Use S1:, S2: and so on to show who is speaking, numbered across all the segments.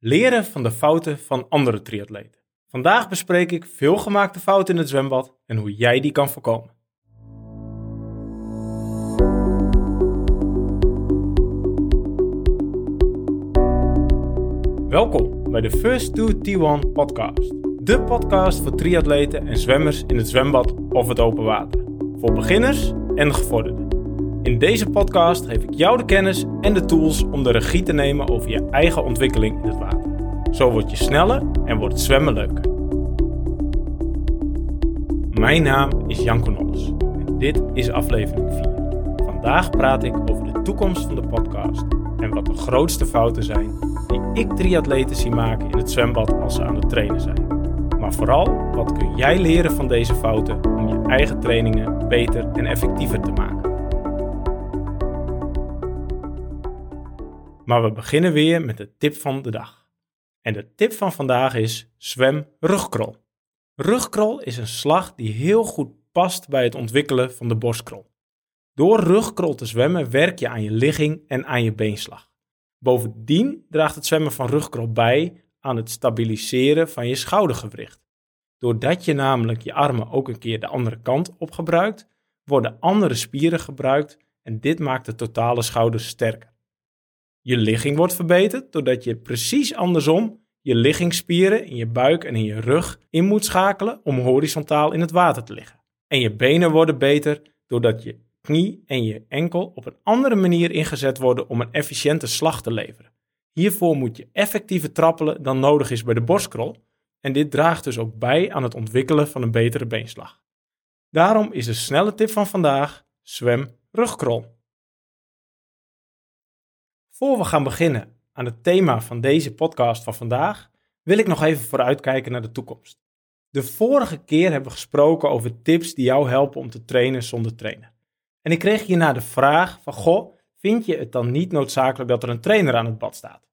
S1: Leren van de fouten van andere triatleten. Vandaag bespreek ik veelgemaakte fouten in het zwembad en hoe jij die kan voorkomen. Welkom bij de First to T1 podcast. De podcast voor triatleten en zwemmers in het zwembad of het open water. Voor beginners en gevorderden. In deze podcast geef ik jou de kennis en de tools om de regie te nemen over je eigen ontwikkeling in het water. Zo word je sneller en wordt zwemmen leuker. Mijn naam is Jan Nolles en dit is aflevering 4. Vandaag praat ik over de toekomst van de podcast en wat de grootste fouten zijn die ik triatleten zie maken in het zwembad als ze aan het trainen zijn. Maar vooral, wat kun jij leren van deze fouten om je eigen trainingen beter en effectiever te maken? Maar we beginnen weer met de tip van de dag. En de tip van vandaag is zwem rugkrol. Rugkrol is een slag die heel goed past bij het ontwikkelen van de borstkrol. Door rugkrol te zwemmen werk je aan je ligging en aan je beenslag. Bovendien draagt het zwemmen van rugkrol bij aan het stabiliseren van je schoudergewricht. Doordat je namelijk je armen ook een keer de andere kant op gebruikt, worden andere spieren gebruikt en dit maakt de totale schouders sterker. Je ligging wordt verbeterd doordat je precies andersom je liggingspieren in je buik en in je rug in moet schakelen om horizontaal in het water te liggen. En je benen worden beter doordat je knie en je enkel op een andere manier ingezet worden om een efficiënte slag te leveren. Hiervoor moet je effectiever trappelen dan nodig is bij de borstkrol en dit draagt dus ook bij aan het ontwikkelen van een betere beenslag. Daarom is de snelle tip van vandaag: zwem rugkrol. Voor we gaan beginnen aan het thema van deze podcast van vandaag, wil ik nog even vooruitkijken naar de toekomst. De vorige keer hebben we gesproken over tips die jou helpen om te trainen zonder trainer. En ik kreeg hierna de vraag van, goh, vind je het dan niet noodzakelijk dat er een trainer aan het bad staat?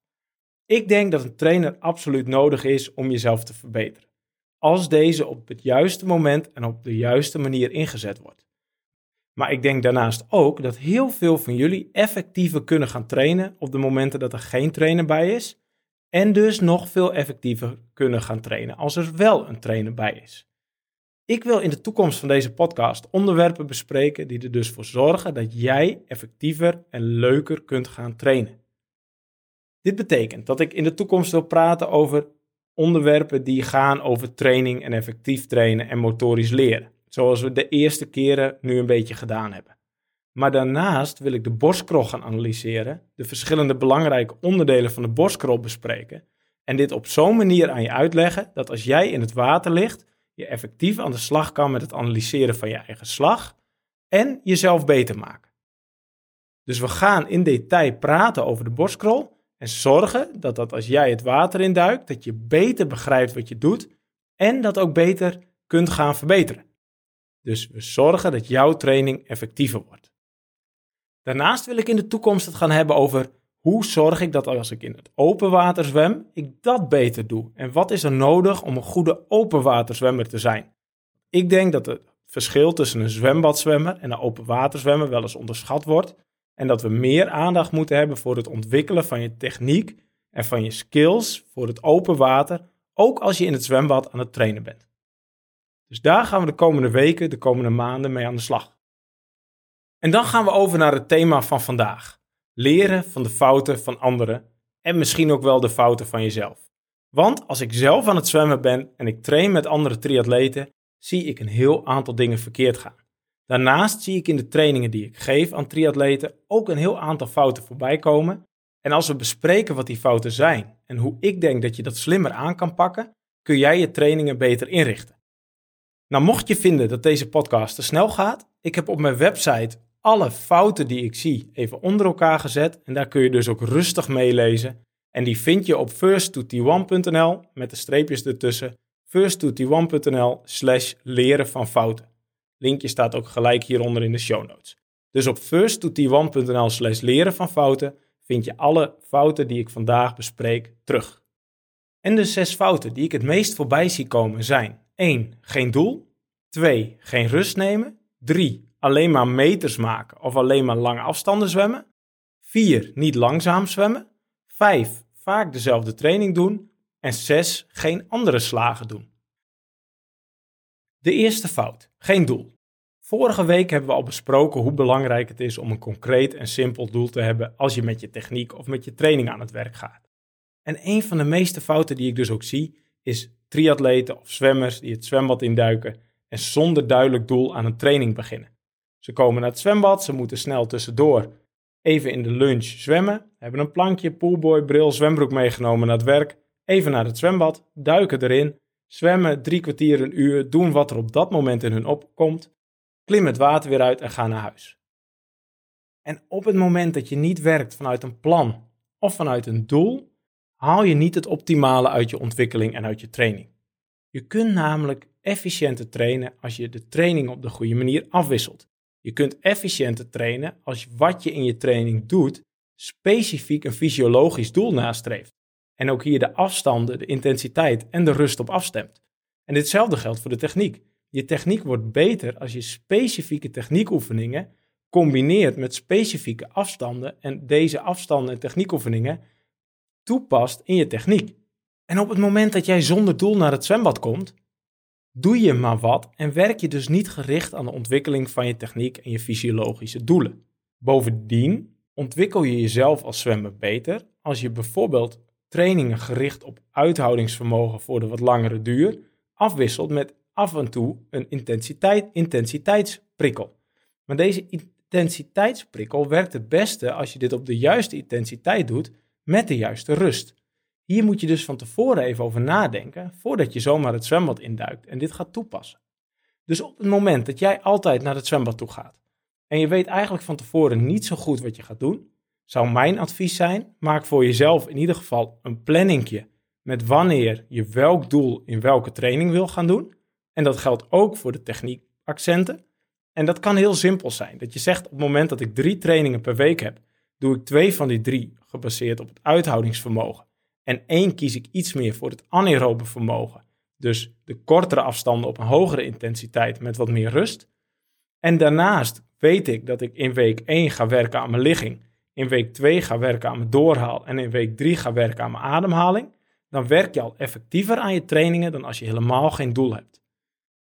S1: Ik denk dat een trainer absoluut nodig is om jezelf te verbeteren. Als deze op het juiste moment en op de juiste manier ingezet wordt. Maar ik denk daarnaast ook dat heel veel van jullie effectiever kunnen gaan trainen op de momenten dat er geen trainer bij is. En dus nog veel effectiever kunnen gaan trainen als er wel een trainer bij is. Ik wil in de toekomst van deze podcast onderwerpen bespreken die er dus voor zorgen dat jij effectiever en leuker kunt gaan trainen. Dit betekent dat ik in de toekomst wil praten over onderwerpen die gaan over training en effectief trainen en motorisch leren zoals we de eerste keren nu een beetje gedaan hebben. Maar daarnaast wil ik de borstkrol gaan analyseren, de verschillende belangrijke onderdelen van de borstkrol bespreken en dit op zo'n manier aan je uitleggen dat als jij in het water ligt, je effectief aan de slag kan met het analyseren van je eigen slag en jezelf beter maken. Dus we gaan in detail praten over de borstkrol en zorgen dat, dat als jij het water induikt, dat je beter begrijpt wat je doet en dat ook beter kunt gaan verbeteren. Dus we zorgen dat jouw training effectiever wordt. Daarnaast wil ik in de toekomst het gaan hebben over hoe zorg ik dat als ik in het open water zwem, ik dat beter doe. En wat is er nodig om een goede open waterzwemmer te zijn? Ik denk dat het verschil tussen een zwembadzwemmer en een open waterzwemmer wel eens onderschat wordt. En dat we meer aandacht moeten hebben voor het ontwikkelen van je techniek en van je skills voor het open water, ook als je in het zwembad aan het trainen bent. Dus daar gaan we de komende weken, de komende maanden mee aan de slag. En dan gaan we over naar het thema van vandaag. Leren van de fouten van anderen en misschien ook wel de fouten van jezelf. Want als ik zelf aan het zwemmen ben en ik train met andere triatleten, zie ik een heel aantal dingen verkeerd gaan. Daarnaast zie ik in de trainingen die ik geef aan triatleten ook een heel aantal fouten voorbij komen. En als we bespreken wat die fouten zijn en hoe ik denk dat je dat slimmer aan kan pakken, kun jij je trainingen beter inrichten. Nou, mocht je vinden dat deze podcast te snel gaat, ik heb op mijn website alle fouten die ik zie even onder elkaar gezet. En daar kun je dus ook rustig meelezen. En die vind je op first2t1.nl met de streepjes ertussen. first2t1.nl slash leren van fouten. Linkje staat ook gelijk hieronder in de show notes. Dus op first2t1.nl slash leren van fouten vind je alle fouten die ik vandaag bespreek terug. En de zes fouten die ik het meest voorbij zie komen zijn 1. Geen doel. 2. Geen rust nemen. 3. Alleen maar meters maken of alleen maar lange afstanden zwemmen. 4. Niet langzaam zwemmen. 5. vaak dezelfde training doen. En 6. Geen andere slagen doen. De eerste fout: geen doel. Vorige week hebben we al besproken hoe belangrijk het is om een concreet en simpel doel te hebben als je met je techniek of met je training aan het werk gaat. En een van de meeste fouten die ik dus ook zie, is triatleten of zwemmers die het zwembad induiken en zonder duidelijk doel aan een training beginnen. Ze komen naar het zwembad, ze moeten snel tussendoor even in de lunch zwemmen, hebben een plankje, poolboy, bril, zwembroek meegenomen naar het werk, even naar het zwembad, duiken erin, zwemmen drie kwartier een uur, doen wat er op dat moment in hun opkomt, klimmen het water weer uit en gaan naar huis. En op het moment dat je niet werkt vanuit een plan of vanuit een doel, haal je niet het optimale uit je ontwikkeling en uit je training. Je kunt namelijk efficiënter trainen als je de training op de goede manier afwisselt. Je kunt efficiënter trainen als wat je in je training doet specifiek een fysiologisch doel nastreeft. En ook hier de afstanden, de intensiteit en de rust op afstemt. En ditzelfde geldt voor de techniek. Je techniek wordt beter als je specifieke techniekoefeningen combineert met specifieke afstanden en deze afstanden en techniekoefeningen toepast in je techniek. En op het moment dat jij zonder doel naar het zwembad komt, doe je maar wat en werk je dus niet gericht aan de ontwikkeling van je techniek en je fysiologische doelen. Bovendien ontwikkel je jezelf als zwemmer beter als je bijvoorbeeld trainingen gericht op uithoudingsvermogen voor de wat langere duur afwisselt met af en toe een intensiteit, intensiteitsprikkel. Maar deze intensiteitsprikkel werkt het beste als je dit op de juiste intensiteit doet met de juiste rust. Hier moet je dus van tevoren even over nadenken voordat je zomaar het zwembad induikt en dit gaat toepassen. Dus op het moment dat jij altijd naar het zwembad toe gaat en je weet eigenlijk van tevoren niet zo goed wat je gaat doen, zou mijn advies zijn: maak voor jezelf in ieder geval een planningje met wanneer je welk doel in welke training wil gaan doen. En dat geldt ook voor de techniekaccenten. En dat kan heel simpel zijn. Dat je zegt op het moment dat ik drie trainingen per week heb, doe ik twee van die drie gebaseerd op het uithoudingsvermogen. En één kies ik iets meer voor het anaerobe vermogen. Dus de kortere afstanden op een hogere intensiteit met wat meer rust. En daarnaast weet ik dat ik in week 1 ga werken aan mijn ligging, in week 2 ga werken aan mijn doorhaal en in week 3 ga werken aan mijn ademhaling. Dan werk je al effectiever aan je trainingen dan als je helemaal geen doel hebt.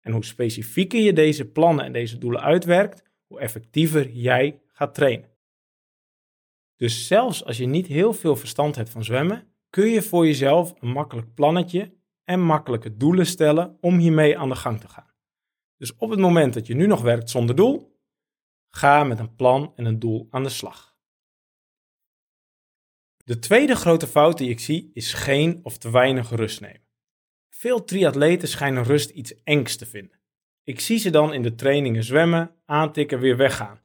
S1: En hoe specifieker je deze plannen en deze doelen uitwerkt, hoe effectiever jij gaat trainen. Dus zelfs als je niet heel veel verstand hebt van zwemmen, kun je voor jezelf een makkelijk plannetje en makkelijke doelen stellen om hiermee aan de gang te gaan. Dus op het moment dat je nu nog werkt zonder doel, ga met een plan en een doel aan de slag. De tweede grote fout die ik zie is geen of te weinig rust nemen. Veel triatleten schijnen rust iets engs te vinden. Ik zie ze dan in de trainingen zwemmen, aantikken, weer weggaan.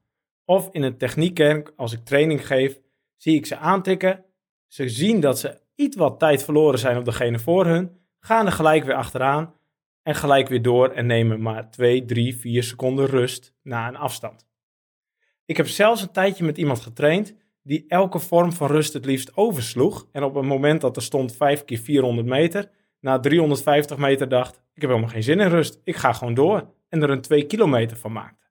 S1: Of in een techniekkerk, als ik training geef, zie ik ze aantikken. Ze zien dat ze iets wat tijd verloren zijn op degene voor hun, gaan er gelijk weer achteraan en gelijk weer door en nemen maar 2, 3, 4 seconden rust na een afstand. Ik heb zelfs een tijdje met iemand getraind die elke vorm van rust het liefst oversloeg en op het moment dat er stond 5 keer 400 meter, na 350 meter dacht, ik heb helemaal geen zin in rust, ik ga gewoon door en er een 2 kilometer van maakte.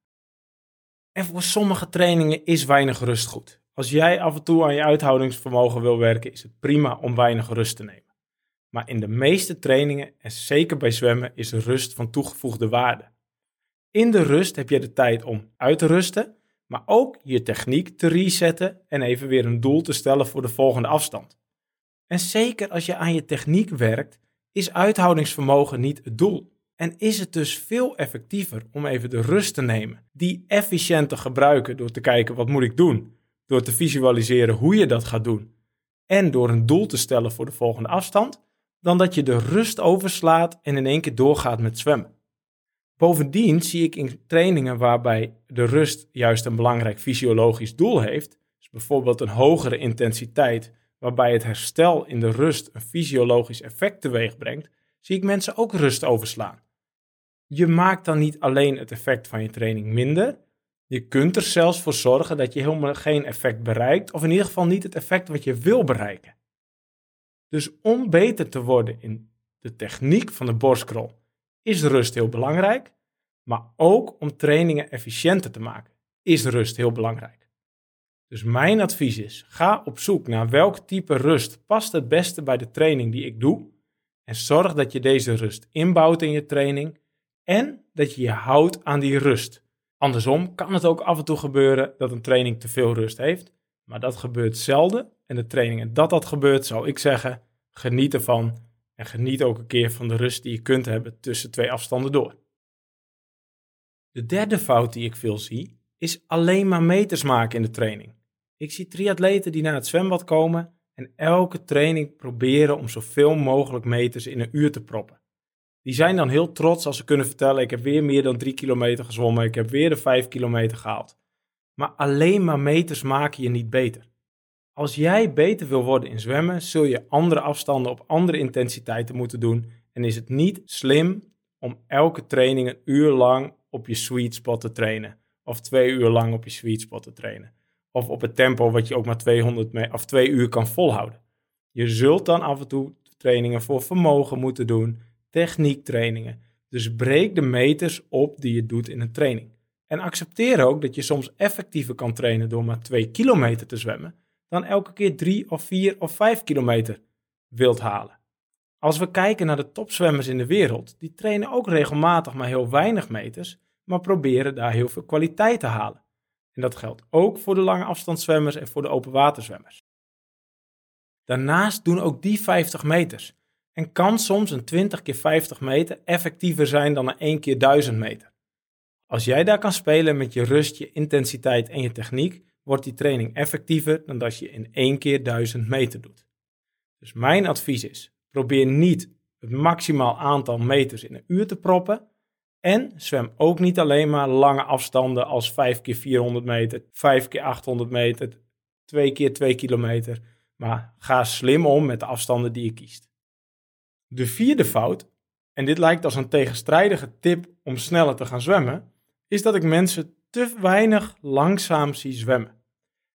S1: En voor sommige trainingen is weinig rust goed. Als jij af en toe aan je uithoudingsvermogen wil werken, is het prima om weinig rust te nemen. Maar in de meeste trainingen, en zeker bij zwemmen, is rust van toegevoegde waarde. In de rust heb je de tijd om uit te rusten, maar ook je techniek te resetten en even weer een doel te stellen voor de volgende afstand. En zeker als je aan je techniek werkt, is uithoudingsvermogen niet het doel. En is het dus veel effectiever om even de rust te nemen, die efficiënt te gebruiken door te kijken wat moet ik doen, door te visualiseren hoe je dat gaat doen en door een doel te stellen voor de volgende afstand, dan dat je de rust overslaat en in één keer doorgaat met zwemmen. Bovendien zie ik in trainingen waarbij de rust juist een belangrijk fysiologisch doel heeft, dus bijvoorbeeld een hogere intensiteit, waarbij het herstel in de rust een fysiologisch effect teweeg brengt, zie ik mensen ook rust overslaan. Je maakt dan niet alleen het effect van je training minder, je kunt er zelfs voor zorgen dat je helemaal geen effect bereikt, of in ieder geval niet het effect wat je wil bereiken. Dus om beter te worden in de techniek van de borstkrol is rust heel belangrijk, maar ook om trainingen efficiënter te maken is rust heel belangrijk. Dus mijn advies is: ga op zoek naar welk type rust past het beste bij de training die ik doe. En zorg dat je deze rust inbouwt in je training en dat je je houdt aan die rust. Andersom kan het ook af en toe gebeuren dat een training te veel rust heeft, maar dat gebeurt zelden. En de trainingen dat dat gebeurt, zou ik zeggen, geniet ervan en geniet ook een keer van de rust die je kunt hebben tussen twee afstanden door. De derde fout die ik veel zie, is alleen maar meters maken in de training. Ik zie triatleten die naar het zwembad komen en elke training proberen om zoveel mogelijk meters in een uur te proppen. Die zijn dan heel trots als ze kunnen vertellen: ik heb weer meer dan 3 kilometer gezwommen, ik heb weer de 5 kilometer gehaald. Maar alleen maar meters maken je niet beter. Als jij beter wil worden in zwemmen, zul je andere afstanden op andere intensiteiten moeten doen. En is het niet slim om elke training een uur lang op je sweet spot te trainen. Of twee uur lang op je sweet spot te trainen. Of op het tempo wat je ook maar 200 of twee uur kan volhouden. Je zult dan af en toe trainingen voor vermogen moeten doen, techniektrainingen. Dus breek de meters op die je doet in een training. En accepteer ook dat je soms effectiever kan trainen door maar 2 kilometer te zwemmen, dan elke keer 3 of 4 of 5 kilometer wilt halen. Als we kijken naar de topzwemmers in de wereld, die trainen ook regelmatig maar heel weinig meters, maar proberen daar heel veel kwaliteit te halen. En dat geldt ook voor de lange afstandszwemmers en voor de openwaterzwemmers. Daarnaast doen ook die 50 meters. En kan soms een 20 keer 50 meter effectiever zijn dan een 1 keer 1000 meter. Als jij daar kan spelen met je rust, je intensiteit en je techniek, wordt die training effectiever dan dat je in 1 keer 1000 meter doet. Dus mijn advies is: probeer niet het maximaal aantal meters in een uur te proppen, en zwem ook niet alleen maar lange afstanden als 5 keer 400 meter, 5 keer 800 meter, 2 keer 2 kilometer. Maar ga slim om met de afstanden die je kiest. De vierde fout, en dit lijkt als een tegenstrijdige tip om sneller te gaan zwemmen, is dat ik mensen te weinig langzaam zie zwemmen.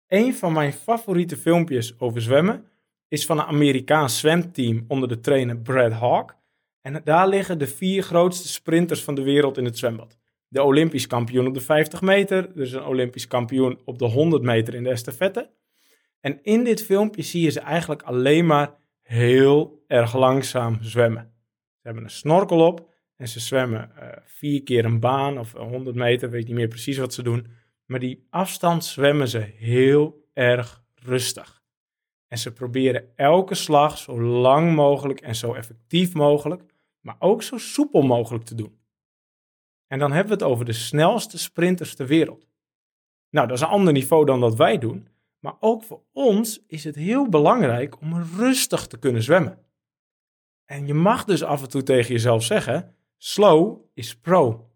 S1: Een van mijn favoriete filmpjes over zwemmen is van een Amerikaans zwemteam onder de trainer Brad Hawk. En daar liggen de vier grootste sprinters van de wereld in het zwembad. De Olympisch kampioen op de 50 meter, dus een Olympisch kampioen op de 100 meter in de estafette. En in dit filmpje zie je ze eigenlijk alleen maar heel erg langzaam zwemmen. Ze hebben een snorkel op en ze zwemmen uh, vier keer een baan of 100 meter, weet niet meer precies wat ze doen. Maar die afstand zwemmen ze heel erg rustig. En ze proberen elke slag zo lang mogelijk en zo effectief mogelijk maar ook zo soepel mogelijk te doen. En dan hebben we het over de snelste sprinters ter wereld. Nou, dat is een ander niveau dan dat wij doen, maar ook voor ons is het heel belangrijk om rustig te kunnen zwemmen. En je mag dus af en toe tegen jezelf zeggen: slow is pro.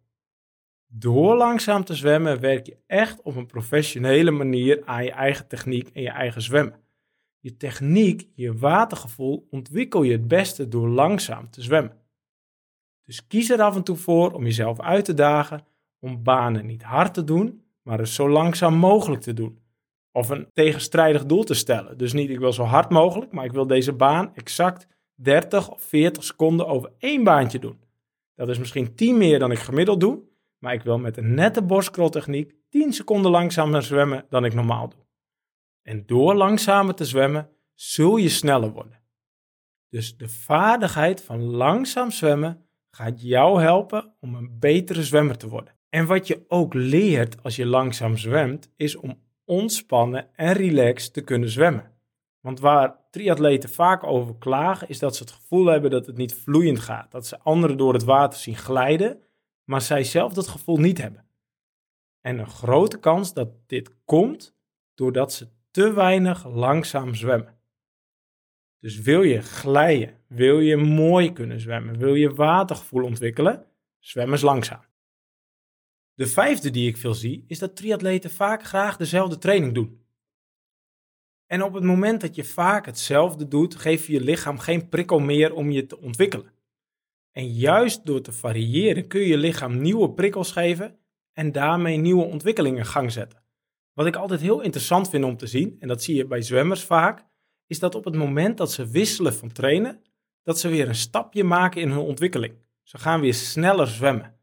S1: Door langzaam te zwemmen werk je echt op een professionele manier aan je eigen techniek en je eigen zwemmen. Je techniek, je watergevoel ontwikkel je het beste door langzaam te zwemmen. Dus kies er af en toe voor om jezelf uit te dagen om banen niet hard te doen, maar het zo langzaam mogelijk te doen. Of een tegenstrijdig doel te stellen. Dus niet ik wil zo hard mogelijk, maar ik wil deze baan exact 30 of 40 seconden over één baantje doen. Dat is misschien 10 meer dan ik gemiddeld doe, maar ik wil met een nette borstkroltechniek 10 seconden langzamer zwemmen dan ik normaal doe. En door langzamer te zwemmen zul je sneller worden. Dus de vaardigheid van langzaam zwemmen gaat jou helpen om een betere zwemmer te worden. En wat je ook leert als je langzaam zwemt, is om ontspannen en relaxed te kunnen zwemmen. Want waar triatleten vaak over klagen, is dat ze het gevoel hebben dat het niet vloeiend gaat. Dat ze anderen door het water zien glijden, maar zij zelf dat gevoel niet hebben. En een grote kans dat dit komt doordat ze te weinig langzaam zwemmen. Dus wil je glijden, wil je mooi kunnen zwemmen, wil je watergevoel ontwikkelen, zwem eens langzaam. De vijfde die ik veel zie, is dat triatleten vaak graag dezelfde training doen. En op het moment dat je vaak hetzelfde doet, geef je je lichaam geen prikkel meer om je te ontwikkelen. En juist door te variëren kun je je lichaam nieuwe prikkels geven en daarmee nieuwe ontwikkelingen in gang zetten. Wat ik altijd heel interessant vind om te zien, en dat zie je bij zwemmers vaak, is dat op het moment dat ze wisselen van trainen, dat ze weer een stapje maken in hun ontwikkeling. Ze gaan weer sneller zwemmen.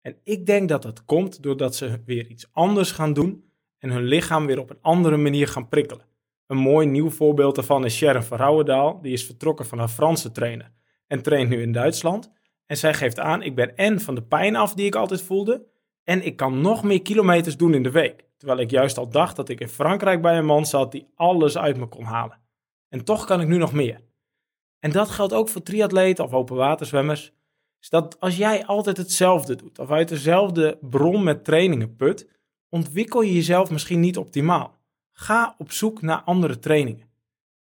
S1: En ik denk dat dat komt doordat ze weer iets anders gaan doen en hun lichaam weer op een andere manier gaan prikkelen. Een mooi nieuw voorbeeld daarvan is Sharon van Rouwendaal. Die is vertrokken van haar Franse trainer en traint nu in Duitsland. En zij geeft aan, ik ben en van de pijn af die ik altijd voelde... en ik kan nog meer kilometers doen in de week. Terwijl ik juist al dacht dat ik in Frankrijk bij een man zat die alles uit me kon halen. En toch kan ik nu nog meer. En dat geldt ook voor triatleten of openwaterzwemmers. Is dat als jij altijd hetzelfde doet of uit dezelfde bron met trainingen put, ontwikkel je jezelf misschien niet optimaal. Ga op zoek naar andere trainingen.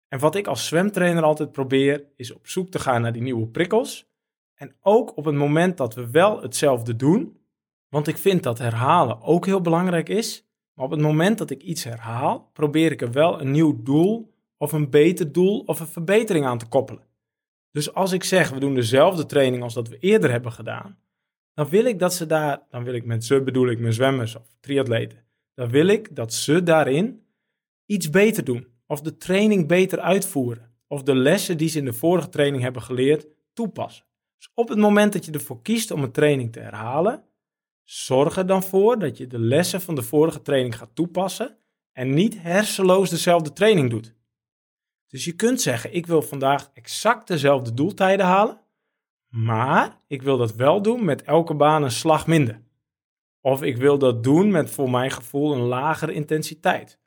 S1: En wat ik als zwemtrainer altijd probeer, is op zoek te gaan naar die nieuwe prikkels. En ook op het moment dat we wel hetzelfde doen, want ik vind dat herhalen ook heel belangrijk is. Maar op het moment dat ik iets herhaal, probeer ik er wel een nieuw doel of een beter doel of een verbetering aan te koppelen. Dus als ik zeg, we doen dezelfde training als dat we eerder hebben gedaan, dan wil ik dat ze daar, dan wil ik met ze bedoel ik mijn zwemmers of triatleten, dan wil ik dat ze daarin iets beter doen. Of de training beter uitvoeren. Of de lessen die ze in de vorige training hebben geleerd toepassen. Dus op het moment dat je ervoor kiest om een training te herhalen, zorg er dan voor dat je de lessen van de vorige training gaat toepassen en niet hersenloos dezelfde training doet. Dus je kunt zeggen, ik wil vandaag exact dezelfde doeltijden halen, maar ik wil dat wel doen met elke baan een slag minder. Of ik wil dat doen met voor mijn gevoel een lagere intensiteit.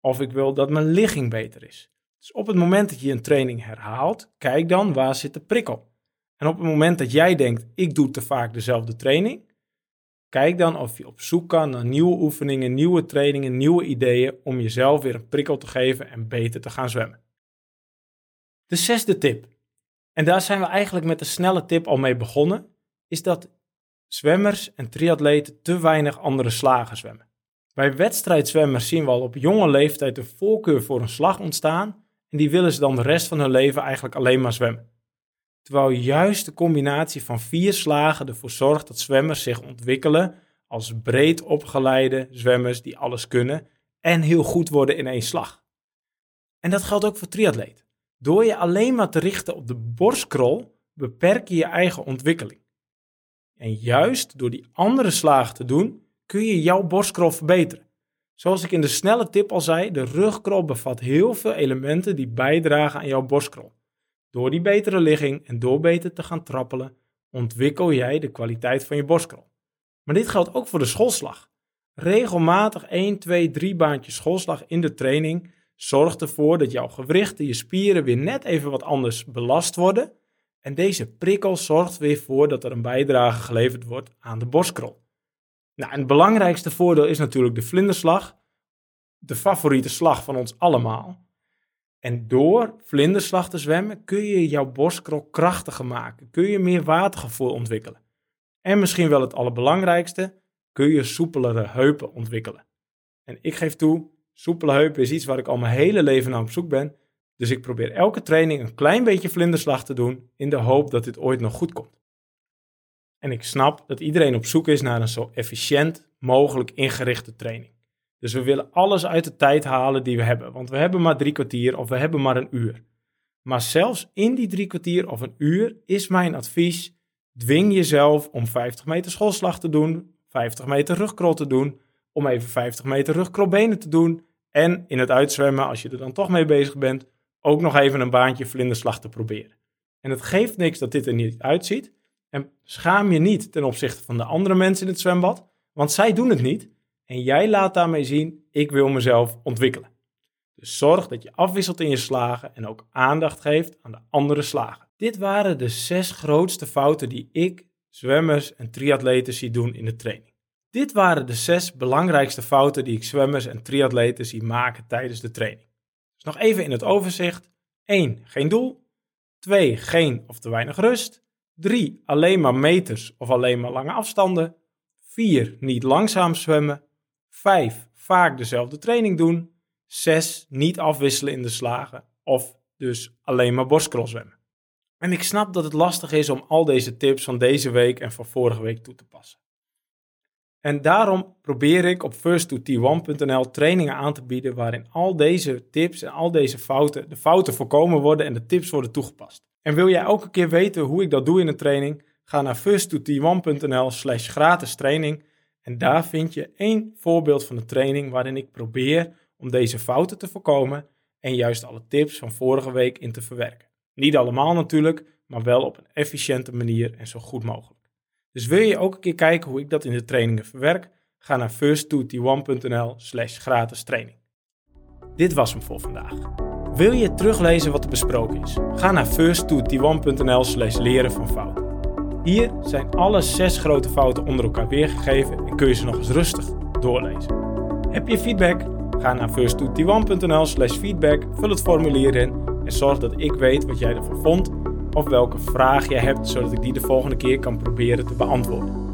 S1: Of ik wil dat mijn ligging beter is. Dus op het moment dat je een training herhaalt, kijk dan waar zit de prikkel. En op het moment dat jij denkt, ik doe te vaak dezelfde training, kijk dan of je op zoek kan naar nieuwe oefeningen, nieuwe trainingen, nieuwe ideeën om jezelf weer een prikkel te geven en beter te gaan zwemmen. De zesde tip, en daar zijn we eigenlijk met de snelle tip al mee begonnen, is dat zwemmers en triatleten te weinig andere slagen zwemmen. Bij wedstrijdzwemmers zien we al op jonge leeftijd de voorkeur voor een slag ontstaan en die willen ze dan de rest van hun leven eigenlijk alleen maar zwemmen. Terwijl juist de combinatie van vier slagen ervoor zorgt dat zwemmers zich ontwikkelen als breed opgeleide zwemmers die alles kunnen en heel goed worden in één slag. En dat geldt ook voor triatleten. Door je alleen maar te richten op de borstkrol beperk je je eigen ontwikkeling. En juist door die andere slagen te doen, kun je jouw borstkrol verbeteren. Zoals ik in de snelle tip al zei, de rugkrol bevat heel veel elementen die bijdragen aan jouw borstkrol. Door die betere ligging en door beter te gaan trappelen, ontwikkel jij de kwaliteit van je borstkrol. Maar dit geldt ook voor de schoolslag. Regelmatig 1, 2, 3 baantjes schoolslag in de training zorgt ervoor dat jouw gewrichten, je spieren weer net even wat anders belast worden. En deze prikkel zorgt weer voor dat er een bijdrage geleverd wordt aan de borstkrol. Nou, het belangrijkste voordeel is natuurlijk de vlinderslag. De favoriete slag van ons allemaal. En door vlinderslag te zwemmen kun je jouw borstkrol krachtiger maken. Kun je meer watergevoel ontwikkelen. En misschien wel het allerbelangrijkste, kun je soepelere heupen ontwikkelen. En ik geef toe, soepele heupen is iets waar ik al mijn hele leven naar op zoek ben. Dus ik probeer elke training een klein beetje vlinderslag te doen in de hoop dat dit ooit nog goed komt. En ik snap dat iedereen op zoek is naar een zo efficiënt mogelijk ingerichte training. Dus we willen alles uit de tijd halen die we hebben. Want we hebben maar drie kwartier of we hebben maar een uur. Maar zelfs in die drie kwartier of een uur is mijn advies: dwing jezelf om 50 meter schoolslag te doen, 50 meter rugkrol te doen, om even 50 meter rugkrolbenen te doen. En in het uitzwemmen, als je er dan toch mee bezig bent, ook nog even een baantje vlinderslag te proberen. En het geeft niks dat dit er niet uitziet. En schaam je niet ten opzichte van de andere mensen in het zwembad, want zij doen het niet. En jij laat daarmee zien, ik wil mezelf ontwikkelen. Dus zorg dat je afwisselt in je slagen en ook aandacht geeft aan de andere slagen. Dit waren de zes grootste fouten die ik, zwemmers en triatleten zie doen in de training. Dit waren de zes belangrijkste fouten die ik zwemmers en triatleten zie maken tijdens de training. Dus nog even in het overzicht. 1. Geen doel. 2. Geen of te weinig rust. 3. Alleen maar meters of alleen maar lange afstanden. 4. Niet langzaam zwemmen. 5. Vaak dezelfde training doen. 6. Niet afwisselen in de slagen. Of dus alleen maar borstcross zwemmen. En ik snap dat het lastig is om al deze tips van deze week en van vorige week toe te passen. En daarom probeer ik op first2t1.nl trainingen aan te bieden waarin al deze tips en al deze fouten, de fouten voorkomen worden en de tips worden toegepast. En wil jij elke keer weten hoe ik dat doe in een training? Ga naar first2t1.nl slash gratis training En daar vind je één voorbeeld van de training waarin ik probeer om deze fouten te voorkomen en juist alle tips van vorige week in te verwerken. Niet allemaal natuurlijk, maar wel op een efficiënte manier en zo goed mogelijk. Dus wil je ook een keer kijken hoe ik dat in de trainingen verwerk? Ga naar first2t1.nl slash gratis training. Dit was hem voor vandaag. Wil je teruglezen wat er besproken is? Ga naar first2t1.nl slash leren van fouten. Hier zijn alle zes grote fouten onder elkaar weergegeven en kun je ze nog eens rustig doorlezen. Heb je feedback? Ga naar first2t1.nl slash feedback, vul het formulier in en zorg dat ik weet wat jij ervan vond of welke vraag jij hebt, zodat ik die de volgende keer kan proberen te beantwoorden.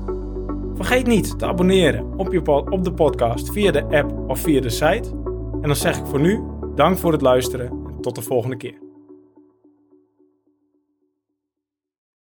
S1: Vergeet niet te abonneren op, je op de podcast via de app of via de site. En dan zeg ik voor nu, dank voor het luisteren en tot de volgende keer.